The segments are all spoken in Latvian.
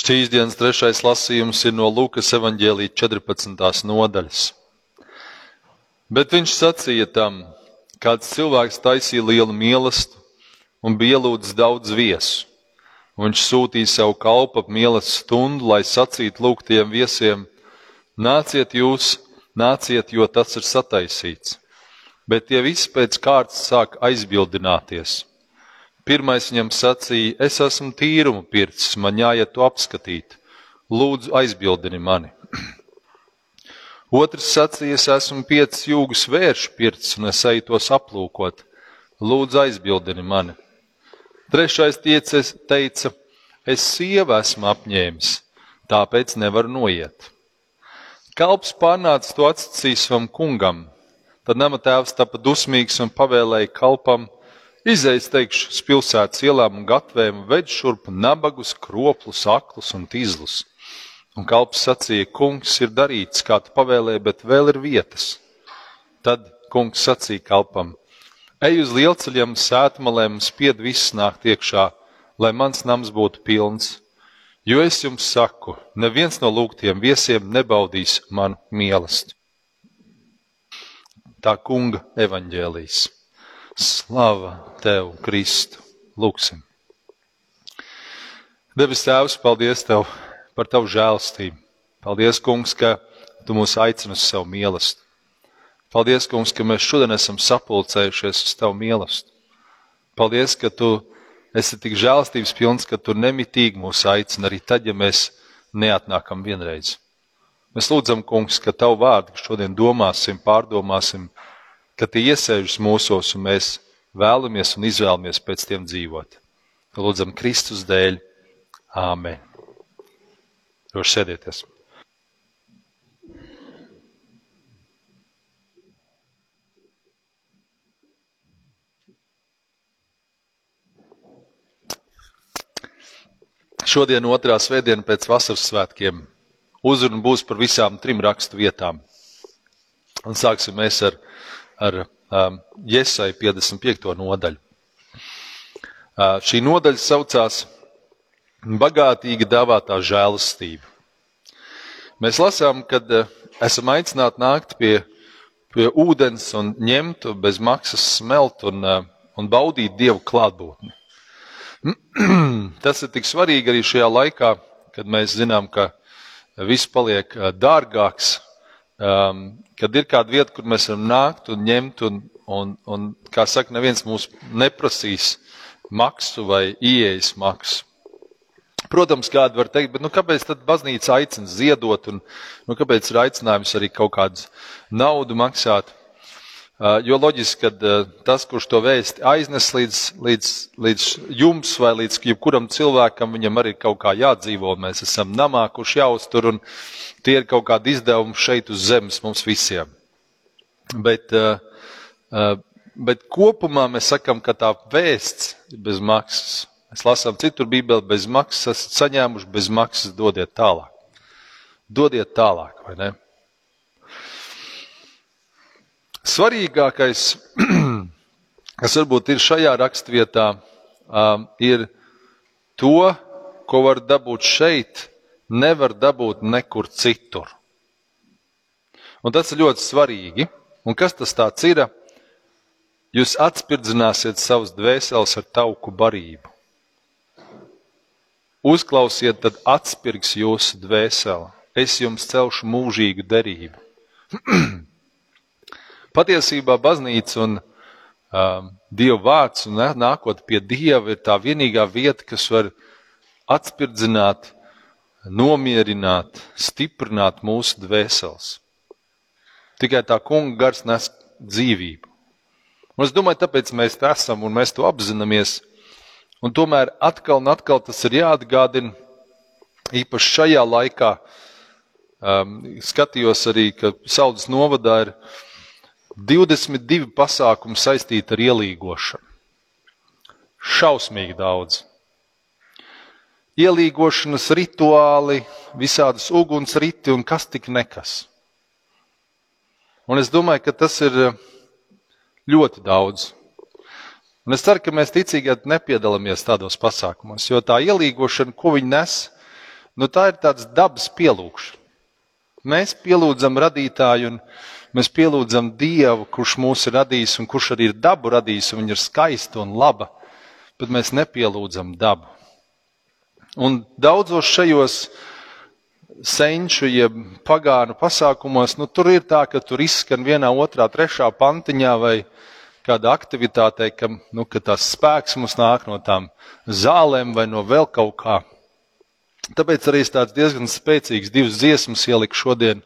Šīs dienas trešais lasījums ir no Lūkas evanģēlīja 14. nodaļas. Bet viņš sacīja tam, kāds cilvēks taisīja lielu mīlestību un bija ielūdzis daudz viesu. Viņš sūtīja savu kalpu ap mīlestības stundu, lai sacītu lūgtiem viesiem: Nāciet jūs, nāciet, jo tas ir sataisīts. Bet tie visi pēc kārtas sāk aizbildināties. Pirmais viņam sacīja: Es esmu tīrumu pircis, man jāiet to apskatīt. Lūdzu, aizbildini mani. Otrs sacīja: Es esmu piecas jūgas vēršu pircis, un es eju tos aplūkot. Lūdzu, aizbildini mani. Trešais tiecis teica, es sievu esmu apņēmis, tāpēc nevaru noiet. Kalps pārnāca to atsacīs savam kungam. Tad nama tēvs tapa dusmīgs un pavēlēja kalpam, izējas teikšu uz pilsētas ielām un gatvēm, ved šurp nabagus, kroplus, aklus un tīzlus. Un kalps sacīja, kungs ir darīts, kā tu pavēlēji, bet vēl ir vietas. Tad kungs sacīja kalpam, Ej uz lielceļiem, sētmalēm spied visus nākt iekšā, lai mans nams būtu pilns. Jo es jums saku, neviens no lūgtiem viesiem nebaudīs manu mīlestību. Tā kunga evaņģēlīs. Slava tev, Kristu! Lūksim! Debes Tēvs, paldies Tev par Tavu žēlstību. Paldies, Kungs, ka Tu mūs aicini uz savu mīlestību. Paldies, Kungs, ka mēs šodien esam sapulcējušies uz Tavu mīlestību. Paldies, ka Tu esi tik žēlstības pilns, ka Tu nemitīgi mūs aicini arī tad, ja mēs neatnākam vienreiz. Mēs lūdzam, Kungs, ka Tavu vārdu šodien domāsim, pārdomāsim, ka Tie iesēžas mūsos un mēs vēlamies un izvēlamies pēc tiem dzīvot. Lūdzam Kristus dēļ. Āmen. Droši sēdieties! Šodien, otrā svētdiena pēc vasaras svētkiem, uzruna būs par visām trim rakstu vietām. Un sāksim mēs ar, ar um, Iesai 55. nodaļu. Uh, šī nodaļa saucās Bagātīgi dāvātā žēlastība. Mēs lasām, kad uh, esam aicināti nākt pie, pie ūdens un ņemt bez maksas smelt un, uh, un baudīt Dievu klātbūtni. Tas ir tik svarīgi arī šajā laikā, kad mēs zinām, ka viss paliek dārgāks, um, kad ir kāda vieta, kur mēs varam nākt un ņemt, un, un, un kā saka, neviens mūs neprasīs maksu vai ieejas maksu. Protams, kāda var teikt, bet nu, kāpēc tad baznīca aicina ziedot, un nu, kāpēc ir aicinājums arī kaut kādu naudu maksāt? Jo loģiski, ka tas, kurš to vēsti aiznes līdz, līdz, līdz jums vai līdz jebkuram cilvēkam, viņam arī kaut kā jādzīvo. Mēs esam namā, kurš jāuztur, un tie ir kaut kādi izdevumi šeit uz zemes mums visiem. Bet, bet kopumā mēs sakam, ka tā vēsts ir bez maksas. Mēs lasām citur Bībeli, bez maksas esat saņēmuši, bez maksas dodiet tālāk. Dodiet tālāk, vai ne? Svarīgākais, kas varbūt ir šajā raksturvietā, ir to, ko var dabūt šeit, nevar dabūt nekur citur. Un tas ir ļoti svarīgi. Un kas tas ir? Jūs atspirdzināsiet savus dvēseles ar tauku barību. Uzklausiet, tad atspirgs jūsu dvēseli. Es jums celšu mūžīgu derību. Patiesībā baznīca un um, Dieva vārds un nākot pie Dieva ir tā vienīgā vieta, kas var atspirdzināt, nomierināt, stiprināt mūsu dvēseles. Tikai tā kunga gars nes dzīvību. Un es domāju, tāpēc mēs te esam un mēs to apzināmies. Un tomēr atkal un atkal tas ir jāatgādina, īpaši šajā laikā. Um, skatījos arī, ka Saudas novadā ir 22 pasākumi saistīti ar ielīgošanu. Šausmīgi daudz. Ielīgošanas rituāli, visādas uguns riti un kas tik nekas. Un es domāju, ka tas ir eh, ļoti daudz. Un es ceru, ka mēs ticīgi nepiedalāmies tādos pasākumos, jo tā ielīgošana, ko viņi nes, nu, tā ir tāds dabas pielūgšana. Mēs pielūdzam radītāju un mēs pielūdzam Dievu, kurš mūs ir radījis un kurš arī ir dabu radījis, un viņa ir skaista un laba, bet mēs nepielūdzam dabu. Un daudzos šajos senču, jeb pagānu pasākumos, nu, tur ir tā, ka tur izskan vienā, otrā, trešā pantiņā vai kāda aktivitāte, ka, nu, ka tas spēks mums nāk no tām zālēm vai no vēl kaut kā. Tāpēc arī es tāds diezgan spēcīgs divas dziesmas ieliku šodien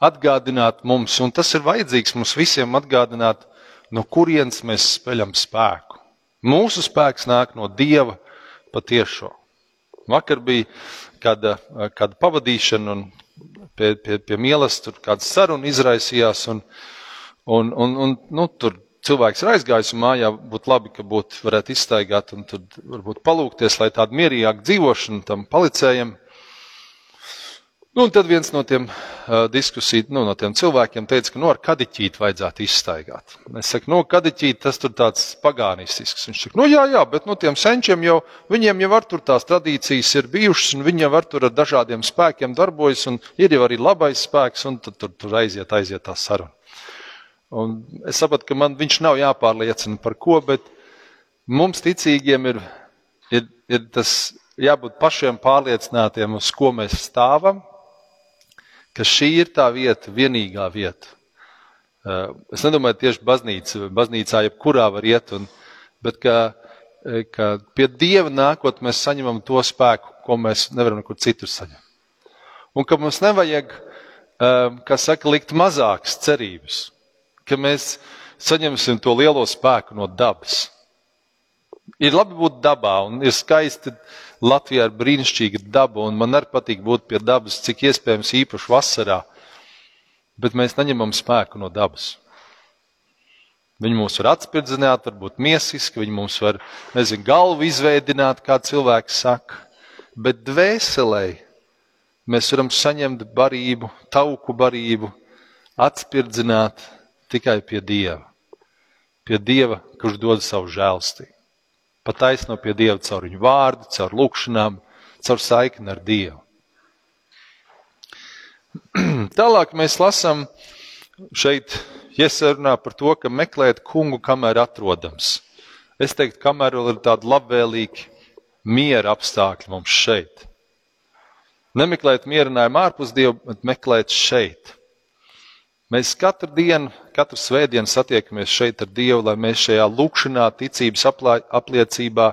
atgādināt mums, un tas ir vajadzīgs mums visiem atgādināt, no kurienes mēs speļam spēku. Mūsu spēks nāk no Dieva patiešo. Vakar bija kāda, kāda pavadīšana, un pie, pie, pie mielas tur kāda saruna izraisījās, un, un, un, un nu, tur cilvēks ir aizgājis mājā, būtu labi, ka būtu varētu izstaigāt un varbūt palūkties, lai tāda mierīgāka dzīvošana tam palicējiem. Nu, un tad viens no tiem uh, diskusiju, nu, no tiem cilvēkiem teica, ka, nu, ar kadiķīti vajadzētu izstaigāt. Es saku, nu, kadiķīti tas tur tāds pagānistisks. Viņš saka, nu, jā, jā, bet, nu, tiem senčiem jau, viņiem jau var tur tās tradīcijas ir bijušas, un viņi jau var tur ar dažādiem spēkiem darbojas, un ir jau arī labais spēks, un tad tur, tur aiziet, aiziet tā saruna. Un es saprotu, ka man viņš nav jāpārliecina par ko, bet mums ticīgiem ir, ir, ir tas jābūt pašiem pārliecinātiem, uz ko mēs stāvam, ka šī ir tā vieta, vienīgā vieta. Uh, es nedomāju tieši baznīca, baznīcā jebkurā var iet, un, bet ka, uh, ka pie Dieva nākot mēs saņemam to spēku, ko mēs nevaram nekur citur saņemt. Un ka mums nevajag, uh, kā saka, likt mazākas cerības ka mēs saņemsim to lielo spēku no dabas. Ir labi būt dabā, un ir skaisti. Latvijā ir brīnišķīga daba, un man arī patīk būt pie dabas, cik iespējams īpaši vasarā. Bet mēs neņemam spēku no dabas. Viņi mūs var atspirdzināt, varbūt miesiski, viņi mums var, nezinu, galvu izveidināt, kā cilvēks saka. Bet dvēselē mēs varam saņemt barību, tauku barību, atspirdzināt, tikai pie Dieva. Pie Dieva, kurš dod savu žēlstību. Pataisno pie Dieva caur viņu vārdu, caur lūkšanām, caur saikni ar Dievu. Tālāk mēs lasām šeit, iesarunā par to, ka meklēt kungu, kamēr atrodams. Es teiktu, kamēr vēl ir tādi labvēlīgi miera apstākļi mums šeit. Nemeklēt mierinājumu ārpus Dieva, bet meklēt šeit. Mēs katru dienu, katru svētdienu satiekamies šeit ar Dievu, lai mēs šajā lūkšanā, ticības apliecībā,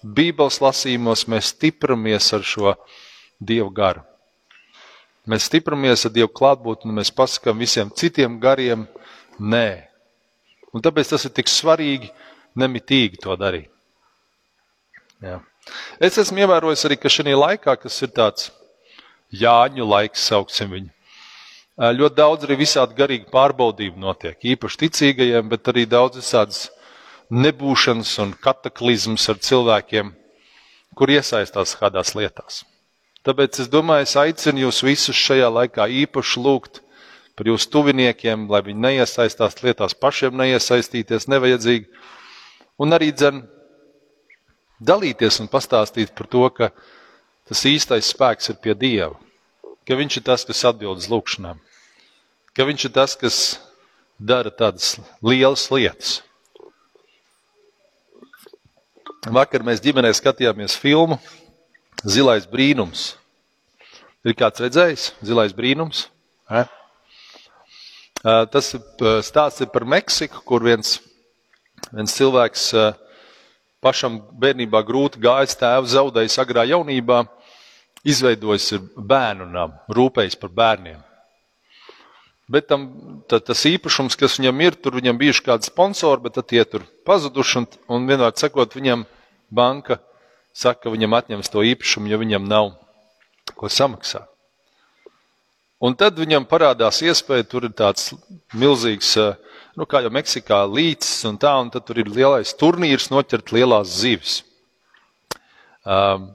Bībeles lasījumos mēs stipramies ar šo Dievu garu. Mēs stipramies ar Dievu klātbūtni un mēs pasakām visiem citiem gariem, nē. Un tāpēc tas ir tik svarīgi nemitīgi to darīt. Jā. Es esmu ievērojis arī, ka šajā laikā, kas ir tāds Jāņu laiks, sauksim viņu, Ļoti daudz arī visādi garīgi pārbaudījumi notiek, īpaši ticīgajiem, bet arī daudz visādas nebūšanas un kataklizmas ar cilvēkiem, kur iesaistās kādās lietās. Tāpēc es domāju, es aicinu jūs visus šajā laikā īpaši lūgt par jūsu tuviniekiem, lai viņi neiesaistās lietās, pašiem neiesaistīties nevajadzīgi, un arī dzen dalīties un pastāstīt par to, ka tas īstais spēks ir pie Dieva, ka Viņš ir tas, kas atbild uz lūgšanām ka viņš ir tas, kas dara tādas lielas lietas. Vakar mēs ģimenē skatījāmies filmu Zilais brīnums. Ir kāds redzējis? Zilais brīnums. Ne? Tas stāsts ir par Meksiku, kur viens, viens cilvēks pašam bērnībā grūti gājis tēvu, zaudējis agrā jaunībā, izveidojis bērnu namu, rūpējis par bērniem. Bet tam, tas īpašums, kas viņam ir, tur viņam bijuši kādi sponsori, bet tie tur pazuduši. Un, un vienmēr sakot, viņam banka saka, ka viņam atņems to īpašumu, ja viņam nav ko samaksāt. Un tad viņam parādās iespēja, tur ir tāds milzīgs, nu, kā jau Meksikā, līcis un tā, un tad tur ir lielais turnīrs noķert lielās zivis. Um,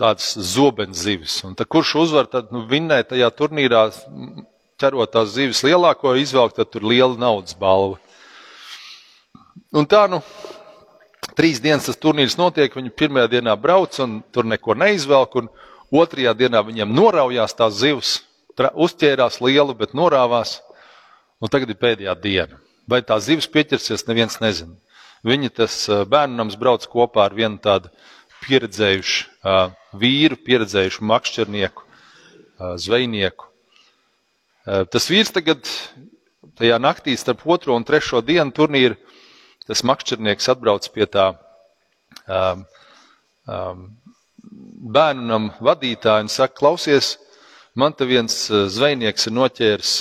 tāds zobens zivis. Un tad kurš uzvar, tad nu, vinnē tajā turnīrā ķerot tās zivis lielāko izvelkt, tad tur liela naudas balva. Un tā, nu, trīs dienas tas turnīrs notiek, viņi pirmajā dienā brauc un tur neko neizvelk, un, Otrajā dienā viņiem noraujās tās zivs, uzķērās lielu, bet norāvās. Un tagad ir pēdējā diena. Vai tā zivs pieķersies, neviens nezina. Viņi tas bērnams brauc kopā ar vienu tādu pieredzējušu vīru, pieredzējušu makšķernieku, zvejnieku. Tas vīrs tagad, tajā naktī starp otro un trešo dienu turnīru, tas makšķernieks atbrauc pie tā um, um, bērnam vadītāja un saka, klausies, man te viens zvejnieks ir noķēris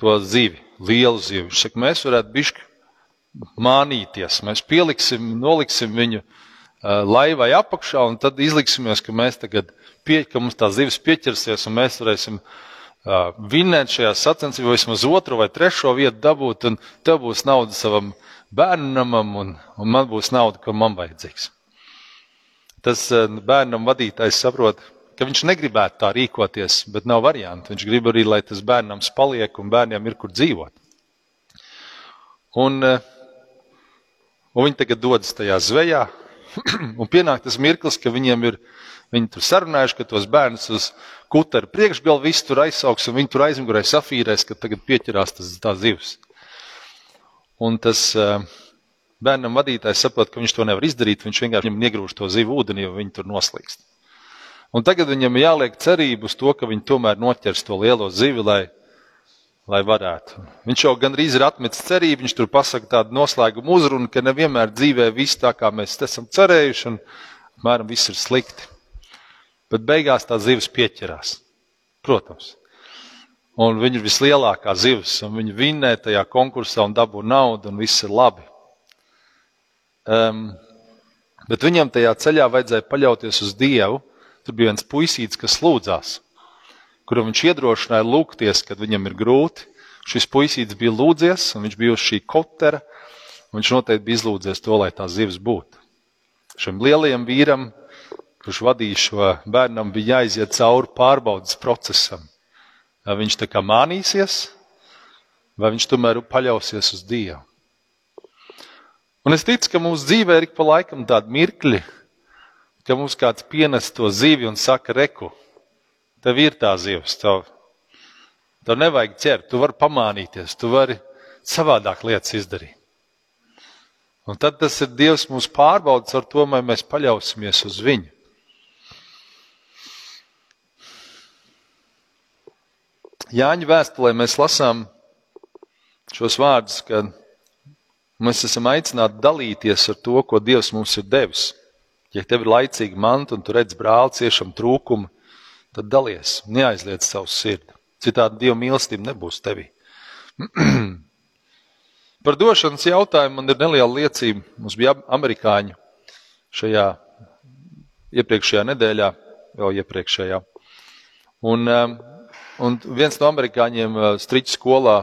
to zivi, lielu zivi. Viņš saka, mēs varētu bišķi mānīties, mēs pieliksim, noliksim viņu uh, laivai apakšā un tad izliksimies, ka mēs tagad, pie, ka mums tā zivis pieķersies un mēs varēsim uh, vinnēt šajā sacensībā vismaz otro vai trešo vietu dabūt un tev būs nauda savam bērnamam un, un man būs nauda, ko man vajadzīgs. Tas bērnam vadītājs saprot, ka viņš negribētu tā rīkoties, bet nav variantu. Viņš grib arī, lai tas bērnams paliek un bērniem ir kur dzīvot. Un, un viņi tagad dodas tajā zvejā, un pienāk tas mirklis, ka viņiem ir, viņi tur sarunājuši, ka tos bērnus uz kutera priekšgalu visu tur aizsauks, un viņi tur aizmugurē safīrēs, ka tagad pieķerās tas zivs. Un tas uh, bērnam vadītājs saprot, ka viņš to nevar izdarīt, viņš vienkārši iegrūž to zivu ūdenī, jo viņi tur noslīkst. Un tagad viņam ir jāliek cerība uz to, ka viņi tomēr noķers to lielo zivi, lai lai varētu. Viņš jau gandrīz ir atmetis cerību, viņš tur pasaka tādu noslēgumu uzrunu, ka nevienmēr dzīvē viss tā, kā mēs esam cerējuši, un apmēram viss ir slikti. Bet beigās tā zivs pieķerās. Protams. Un viņa ir vislielākā zivs, un viņa vinnē tajā konkursā un dabū naudu, un viss ir labi. Um, bet viņam tajā ceļā vajadzēja paļauties uz Dievu. Tur bija viens puisīts, kas lūdzās kuru viņš iedrošināja lūgties, kad viņam ir grūti. Šis puisītis bija lūdzies, un viņš bija uz šī kotera, viņš noteikti bija izlūdzies to, lai tā zivs būtu. Šim lielajam vīram, kurš vadīja šo bērnam, bija jāiziet cauri pārbaudas procesam. Vai viņš tā kā mānīsies, vai viņš tomēr paļausies uz Dievu. Un es ticu, ka mūsu dzīvē ir pa laikam tādi mirkļi, ka mums kāds pienes to zivi un saka, reku, Tev ir tā zivs, tev, tev nevajag ķert, tu vari pamānīties, tu vari savādāk lietas izdarīt. Un tad tas ir Dievs mūs pārbaudas ar to, vai mēs paļausimies uz viņu. Jāņa vēstulē mēs lasām šos vārdus, ka mēs esam aicināti dalīties ar to, ko Dievs mums ir devis. Ja tev ir laicīga manta un tu redz brāli ciešam trūkumu, tad dalies, neaizliec savu sirdi. Citādi Dieva mīlestība nebūs tevī. Par došanas jautājumu man ir neliela liecība. Mums bija amerikāņi šajā iepriekšējā nedēļā, jau iepriekšējā. Un, um, un viens no amerikāņiem uh, striķa skolā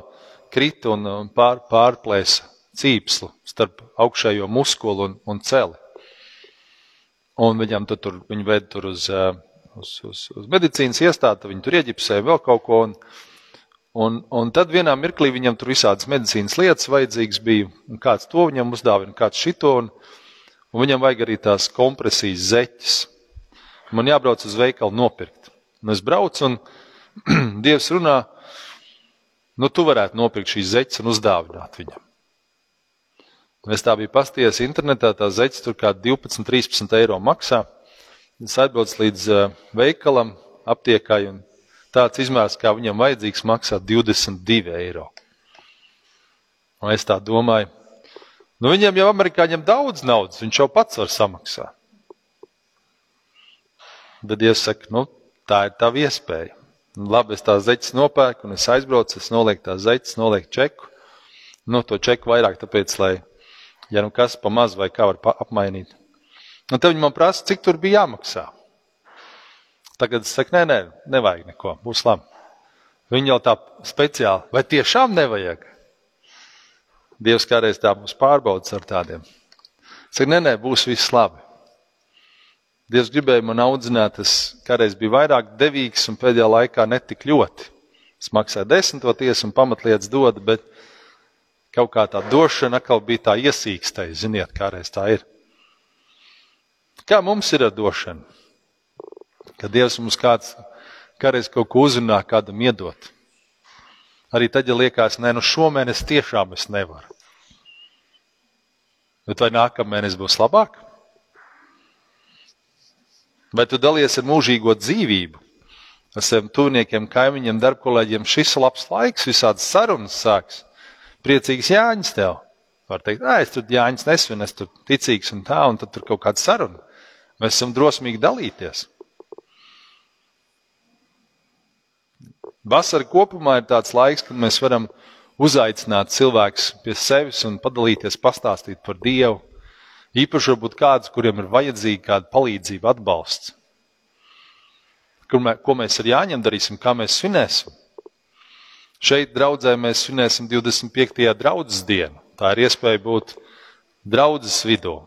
krita un pār, pārplēsa cīpslu starp augšējo muskuli un, un celi. Un viņam tur, viņi ved tur uz uh, uz, uz, uz medicīnas iestādi, viņi tur ieģipsēja vēl kaut ko. Un, un, un tad vienā mirklī viņam tur visādas medicīnas lietas vajadzīgas bija, kāds to viņam uzdāvina, kāds šito, un, un viņam vajag arī tās kompresijas zeķes. Man jābrauc uz veikalu nopirkt. Un es braucu, un Dievs runā, nu tu varētu nopirkt šīs zeķes un uzdāvināt viņam. Es tā biju pasties internetā, tā zeķes tur kā 12, 13 eiro maksā. Es atbraucu līdz uh, veikalam, aptiekai, un tāds izmērs, kā viņam vajadzīgs, maksā 22 eiro. Un es tā domāju, nu viņam jau amerikāņiem daudz naudas, viņš jau pats var samaksāt. Tad Dievs saka, nu, tā ir tava iespēja. Labi, es tās zeķes nopērku, un es aizbraucu, es nolieku tās zeķes, nolieku čeku. Nu, to čeku vairāk, tāpēc, lai, ja nu kas pa maz vai kā var apmainīt. Un tad viņi man prasa, cik tur bija jāmaksā. Tagad es saku, nē, nē, nevajag neko, būs labi. Viņi jau tā speciāli, vai tiešām nevajag? Dievs kādreiz tā mums pārbaudas ar tādiem. Saka, nē, nē, būs viss labi. Dievs gribēja man audzināt, es kādreiz biju vairāk devīgs un pēdējā laikā netik ļoti. Es maksāju desmitoties un pamatlietas dodu, bet kaut kā tā došana atkal bija tā iesīkstēja, ziniet, kādreiz tā ir. Kā mums ir ar došanu? Kad Dievs mums kāds kādreiz kaut ko uzrunā, kādam iedot. Arī tad, ja liekas, nē, nu šomēnes tiešām es nevaru. Bet vai nākamēnes būs labāk? Vai tu dalies ar mūžīgo dzīvību? Ar saviem tuviniekiem, kaimiņiem, darbkolēģiem šis labs laiks, visādas sarunas sāks. Priecīgs Jānis tev. Var teikt, ah, es tur Jānis nesvinu, es tur ticīgs un tā, un tad tur kaut kāda saruna. Mēs esam drosmīgi dalīties. Vasara kopumā ir tāds laiks, kad mēs varam uzaicināt cilvēkus pie sevis un padalīties, pastāstīt par Dievu. Īpaši varbūt kādus, kuriem ir vajadzīga kāda palīdzība, atbalsts. Mē, ko mēs ar Jāņem darīsim, kā mēs svinēsim? Šeit draudzē mēs svinēsim 25. draudzes dienu. Tā ir iespēja būt draudzes vidū.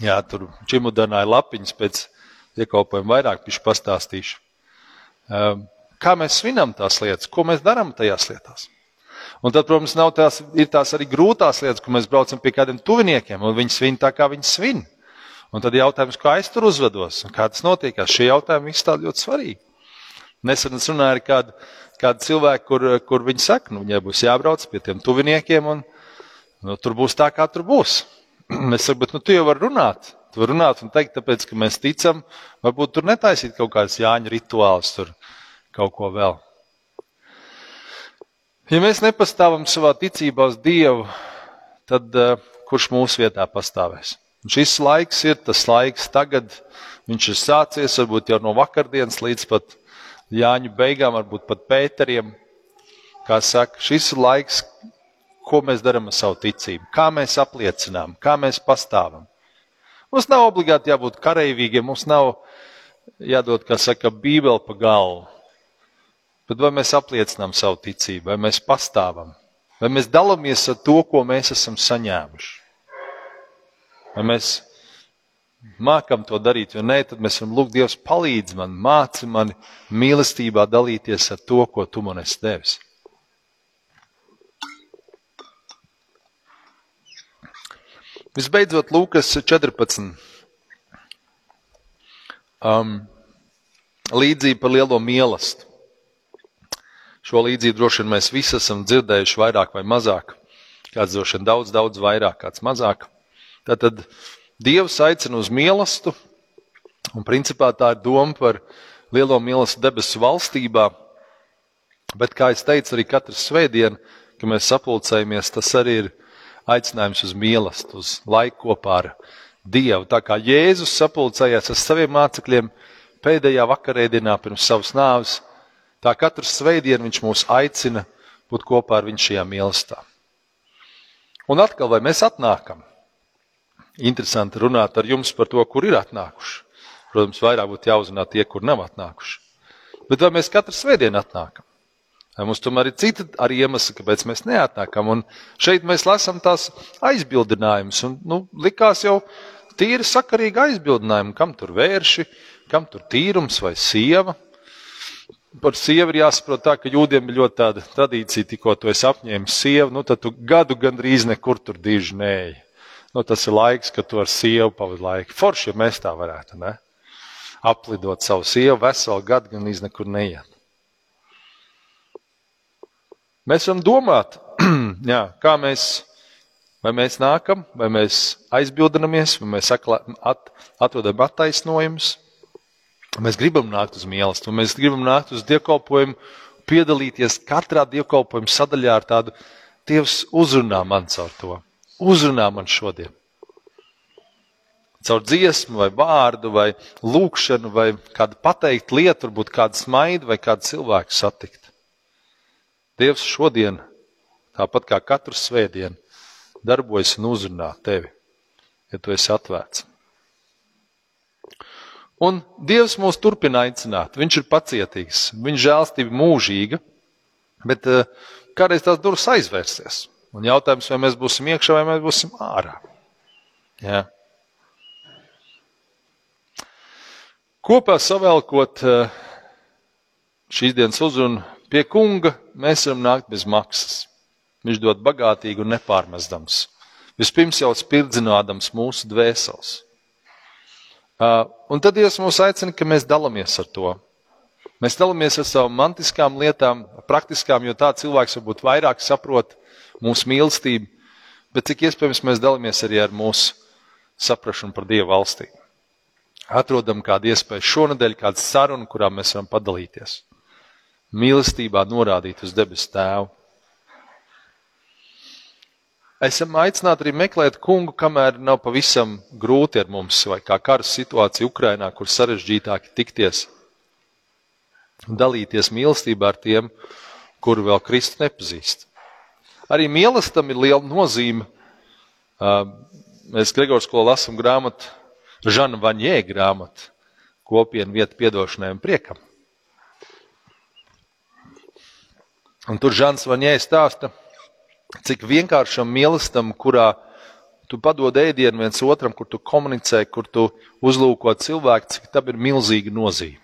Jā, tur čimudināja lapiņas pēc iekalpojuma vairāk pišu pastāstīšu. Um, kā mēs svinam tās lietas, ko mēs darām tajās lietās. Un tad, protams, tās, ir tās arī grūtās lietas, kur mēs braucam pie kādiem tuviniekiem, un viņi svin tā, kā viņi svin. Un tad jautājums, kā es tur uzvedos, un kā tas notiekās, šie jautājumi visi tādi ļoti svarīgi. Nesen es runāju ar kādu, kādu cilvēku, kur, kur viņi saka, nu, viņai būs jābrauc pie tiem tuviniekiem, un nu, tur būs tā, kā tur būs. Es saku, bet nu, tu jau vari runāt. Tu vari runāt un teikt, tāpēc, ka mēs ticam, varbūt tur netaisīt kaut kādas Jāņa rituālus. Tur kaut ko vēl. Ja mēs nepastāvam savā ticībā uz Dievu, tad uh, kurš mūsu vietā pastāvēs? Un šis laiks ir tas laiks, tagad viņš ir sācies, varbūt jau no vakardienas līdz pat Jāņu beigām, varbūt pat Pēteriem. Kā saka, šis ir laiks, ko mēs darām ar savu ticību, kā mēs apliecinām, kā mēs pastāvam. Mums nav obligāti jābūt karavīgiem, mums nav jādod, kā saka, bībeli pa galvu. Bet vai mēs apliecinām savu ticību, vai mēs pastāvam, vai mēs dalāmies ar to, ko mēs esam saņēmuši? Vai mēs mākam to darīt, jo nē, tad mēs varam lūgt, Dievs, palīdzi man, māci mani mīlestībā dalīties ar to, ko tu man esi devis. Visbeidzot, Lūkas 14. Um, līdzība par lielo mīlestību. Šo līdzību droši vien mēs visi esam dzirdējuši vairāk vai mazāk. Kāds droši vien daudz, daudz vairāk, kāds mazāk. Tātad Dievs aicina uz mīlestību, un principā tā ir doma par lielo mīlestību debesu valstībā. Bet, kā jau teicu, arī katru svētdienu, kad mēs sapulcējamies, tas arī ir aicinājums uz mīlestību, uz laiku kopā ar Dievu. Tā kā Jēzus sapulcējās ar saviem mācekļiem pēdējā vakarēdienā pirms savas nāves, Tā katru svētdienu viņš mūs aicina būt kopā ar viņu šajā mīlestībā. Un atkal, vai mēs atnākam? Interesanti runāt ar jums par to, kur ir atnākuši. Protams, vairāk būtu jāuzrunā tie, kur nav atnākuši. Bet vai mēs katru svētdienu atnākam? Vai mums tomēr ir cita arī iemesla, kāpēc mēs neatnākam? Un šeit mēs lasām tās aizbildinājumus. Un, nu, likās jau tīri sakarīgi aizbildinājumi, kam tur vērši, kam tur tīrums vai sieva. Par sievu ir jāsaprot tā, ka jūdiem ir ļoti tāda tradīcija, tikko tu esi apņēmis sievu, nu tad tu gadu gandrīz nekur tur diži nēji. Nu, tas ir laiks, kad tu ar sievu pavadi laiku. Forši, ja mēs tā varētu, ne? Aplidot savu sievu veselu gadu gan iz nekur neiet. Mēs varam domāt, jā, kā mēs, vai mēs nākam, vai mēs aizbildinamies, vai mēs at, atrodam attaisnojumus, Mēs gribam nākt uz mīlestību, mēs gribam nākt uz dievkalpojumu, piedalīties katrā dievkalpojuma sadaļā ar tādu Dievs uzrunā man caur to. Uzrunā man šodien. Caur dziesmu, vai vārdu, vai lūkšanu, vai kādu pateikt lietu, varbūt kādu smaidu, vai kādu cilvēku satikt. Dievs šodien, tāpat kā katru svētdienu, darbojas un uzrunā tevi, ja tu esi atvērts. Un Dievs mūs turpina aicināt. Viņš ir pacietīgs, viņa žēlstība mūžīga, bet uh, kādreiz tās durvis aizvērsies. Un jautājums, vai mēs būsim iekšā vai mēs būsim ārā. Jā. Kopā savēlkot uh, šīs dienas uzrunu pie kunga, mēs varam nākt bez maksas. Viņš dod bagātīgi un nepārmestams. Vispirms jau spirdzinādams mūsu dvēseles. Un tad Dievs mūs aicina, ka mēs dalāmies ar to. Mēs dalāmies ar savām mantiskām lietām, praktiskām, jo tā cilvēks varbūt vairāk saprot mūsu mīlestību, bet cik iespējams mēs dalāmies arī ar mūsu saprāšanu par Dieva valstīm. Atrodam kādu iespēju šonadēļ, kādu sarunu, kurā mēs varam padalīties. Mīlestībā norādīt uz debesu tēvu. Esam aicināti arī meklēt kungu, kamēr nav pavisam grūti ar mums, vai kā kara situācija Ukrainā, kur sarežģītāki tikties. Dalīties mīlestībā ar tiem, kuru vēl Kristu nepazīst. Arī mīlestam ir liela nozīme. Mēs Gregors skolā lasām grāmatu, Žana Vaņē grāmatu, kopienu vietu piedošanai un priekam. Un tur Žants Vaņē stāsta, cik vienkāršam mīlestam, kurā tu padod ēdienu viens otram, kur tu komunicē, kur tu uzlūko cilvēku, cik tam ir milzīga nozīme.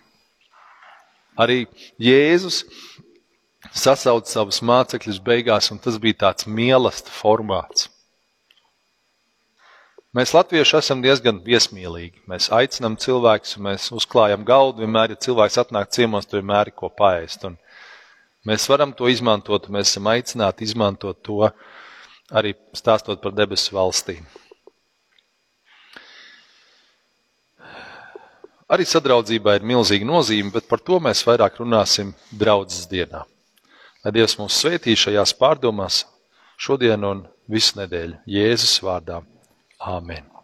Arī Jēzus sasauca savus mācekļus beigās, un tas bija tāds mīlestības formāts. Mēs latvieši esam diezgan viesmīlīgi. Mēs aicinām cilvēkus, mēs uzklājam galdu. Vienmēr, ja cilvēks atnāk ciemos, tur vienmēr ir ko paēst. Un mēs varam to izmantot, mēs esam aicināti izmantot to arī stāstot par debesu valstīm. Arī sadraudzībai ir milzīga nozīme, bet par to mēs vairāk runāsim draudzes dienā. Lai Dievs mūs svētī šajās pārdomās šodien un visu nedēļu Jēzus vārdā. Āmen!